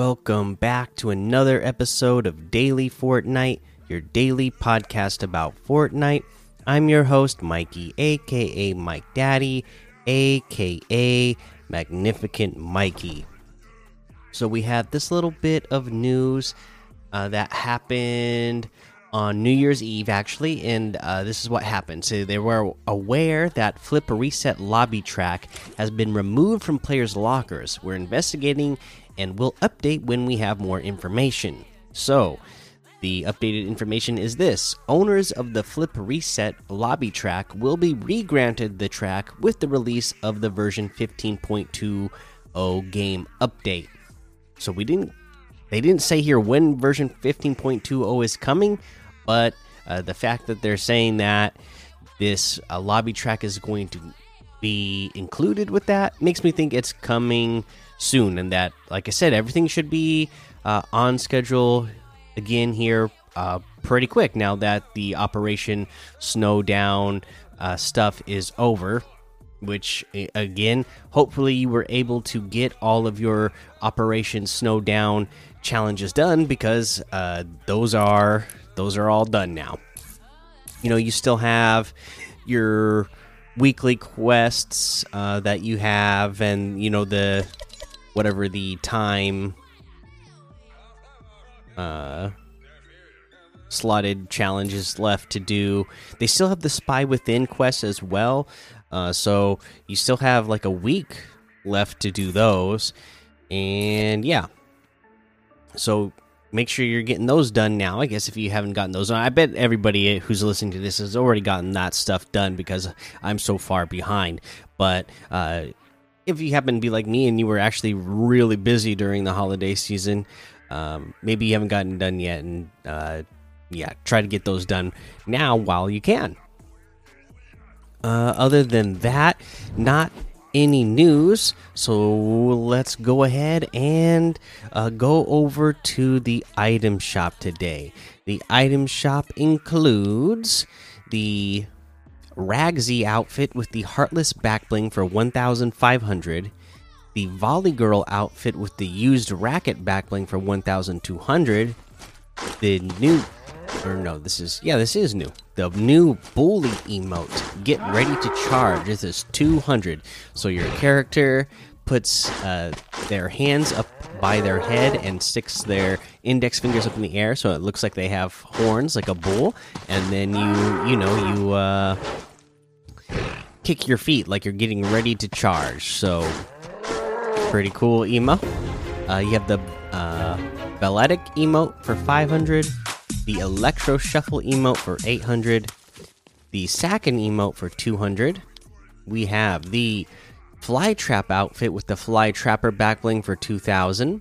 welcome back to another episode of Daily Fortnite, your daily podcast about Fortnite. I'm your host, Mikey, aka Mike Daddy, aka Magnificent Mikey. So, we have this little bit of news uh, that happened on New Year's Eve, actually, and uh, this is what happened. So they were aware that Flip Reset lobby track has been removed from players' lockers. We're investigating and we'll update when we have more information. So, the updated information is this owners of the Flip Reset lobby track will be regranted the track with the release of the version 15.20 game update. So, we didn't. They didn't say here when version 15.20 is coming, but uh, the fact that they're saying that this uh, lobby track is going to be included with that makes me think it's coming soon and that like i said everything should be uh, on schedule again here uh, pretty quick now that the operation Snowdown uh, stuff is over which again hopefully you were able to get all of your operation Snowdown challenges done because uh, those are those are all done now. You know, you still have your weekly quests uh, that you have, and you know the whatever the time uh, slotted challenges left to do. They still have the Spy Within quest as well, uh, so you still have like a week left to do those, and yeah. So make sure you're getting those done now. I guess if you haven't gotten those, I bet everybody who's listening to this has already gotten that stuff done because I'm so far behind. But uh, if you happen to be like me and you were actually really busy during the holiday season, um, maybe you haven't gotten done yet, and uh, yeah, try to get those done now while you can. Uh, other than that, not any news. So let's go ahead and uh, go over to the item shop today. The item shop includes the Ragsy outfit with the Heartless backbling for 1,500. The Volley Girl outfit with the used racket backbling for 1,200. The new or no, this is yeah, this is new. The new bully emote. Get ready to charge. This is 200. So your character puts uh, their hands up by their head and sticks their index fingers up in the air, so it looks like they have horns, like a bull. And then you, you know, you uh, kick your feet like you're getting ready to charge. So pretty cool emo. Uh, you have the uh, balletic emote for 500 the Electro Shuffle emote for 800, the Sacken emote for 200. We have the Fly Trap outfit with the Fly Trapper backbling for 2000,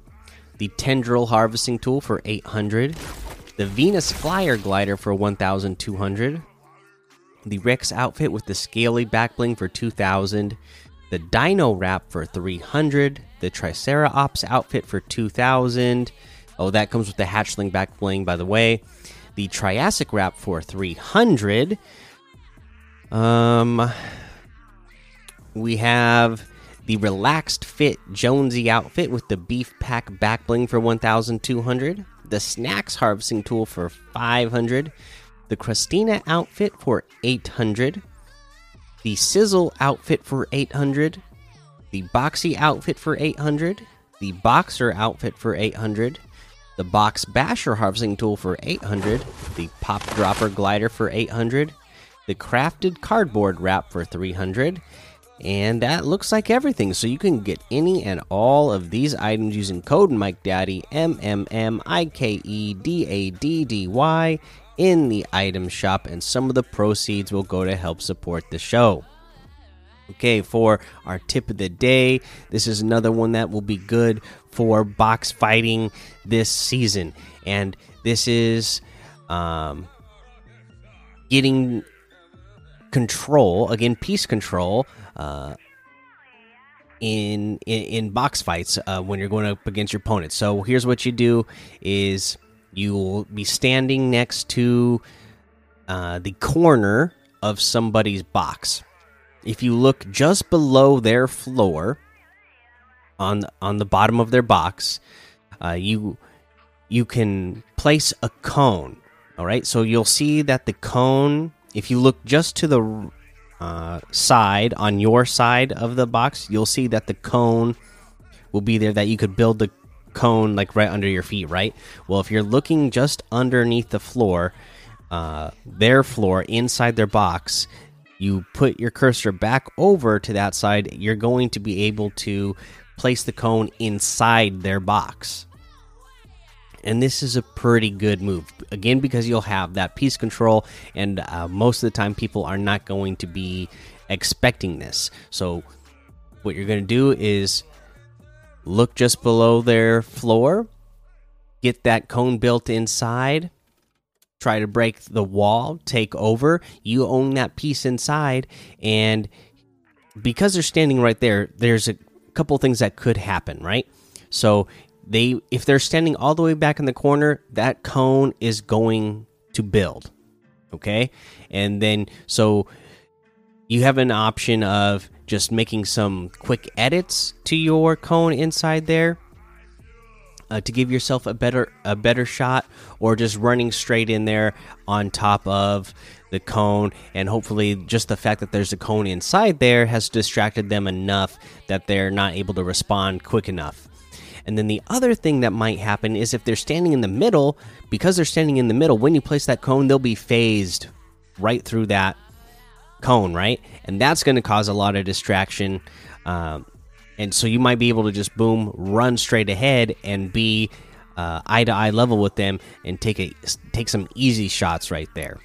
the Tendril Harvesting Tool for 800, the Venus Flyer Glider for 1200, the Rex outfit with the Scaly backbling for 2000, the Dino Wrap for 300, the Triceratops outfit for 2000. Oh, that comes with the Hatchling back bling, by the way the Triassic Wrap for 300. Um, we have the Relaxed Fit Jonesy outfit with the Beef Pack back bling for 1,200. The Snacks Harvesting Tool for 500. The Christina outfit for 800. The Sizzle outfit for 800. The Boxy outfit for 800. The Boxer outfit for 800 the Box Basher Harvesting Tool for 800, the Pop Dropper Glider for 800, the Crafted Cardboard Wrap for 300, and that looks like everything. So you can get any and all of these items using code Mike Daddy M M M I K E D A D D Y in the item shop, and some of the proceeds will go to help support the show. Okay, for our tip of the day, this is another one that will be good for box fighting this season. And this is um, getting control, again, piece control. Uh, in, in, in box fights uh, when you're going up against your opponent. So here's what you do: is you will be standing next to uh, the corner of somebody's box if you look just below their floor on on the bottom of their box uh, you you can place a cone. All right, so you'll see that the cone, if you look just to the uh, side on your side of the box, you'll see that the cone will be there. That you could build the cone like right under your feet, right? Well, if you're looking just underneath the floor, uh, their floor inside their box, you put your cursor back over to that side, you're going to be able to place the cone inside their box. And this is a pretty good move. Again, because you'll have that piece control, and uh, most of the time, people are not going to be expecting this. So, what you're going to do is look just below their floor, get that cone built inside, try to break the wall, take over. You own that piece inside, and because they're standing right there, there's a couple things that could happen, right? So they if they're standing all the way back in the corner, that cone is going to build. Okay? And then so you have an option of just making some quick edits to your cone inside there uh, to give yourself a better a better shot or just running straight in there on top of the cone. And hopefully just the fact that there's a cone inside there has distracted them enough that they're not able to respond quick enough. And then the other thing that might happen is if they're standing in the middle because they're standing in the middle when you place that cone they'll be phased right through that cone right? And that's going to cause a lot of distraction um, and so you might be able to just boom run straight ahead and be uh, eye to eye level with them and take a take some easy shots right there.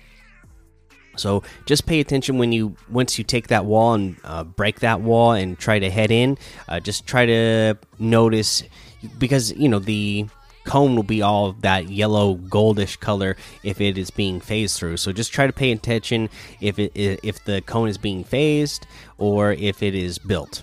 So just pay attention when you once you take that wall and uh, break that wall and try to head in. Uh, just try to notice because you know the cone will be all that yellow goldish color if it is being phased through. So just try to pay attention if it if the cone is being phased or if it is built.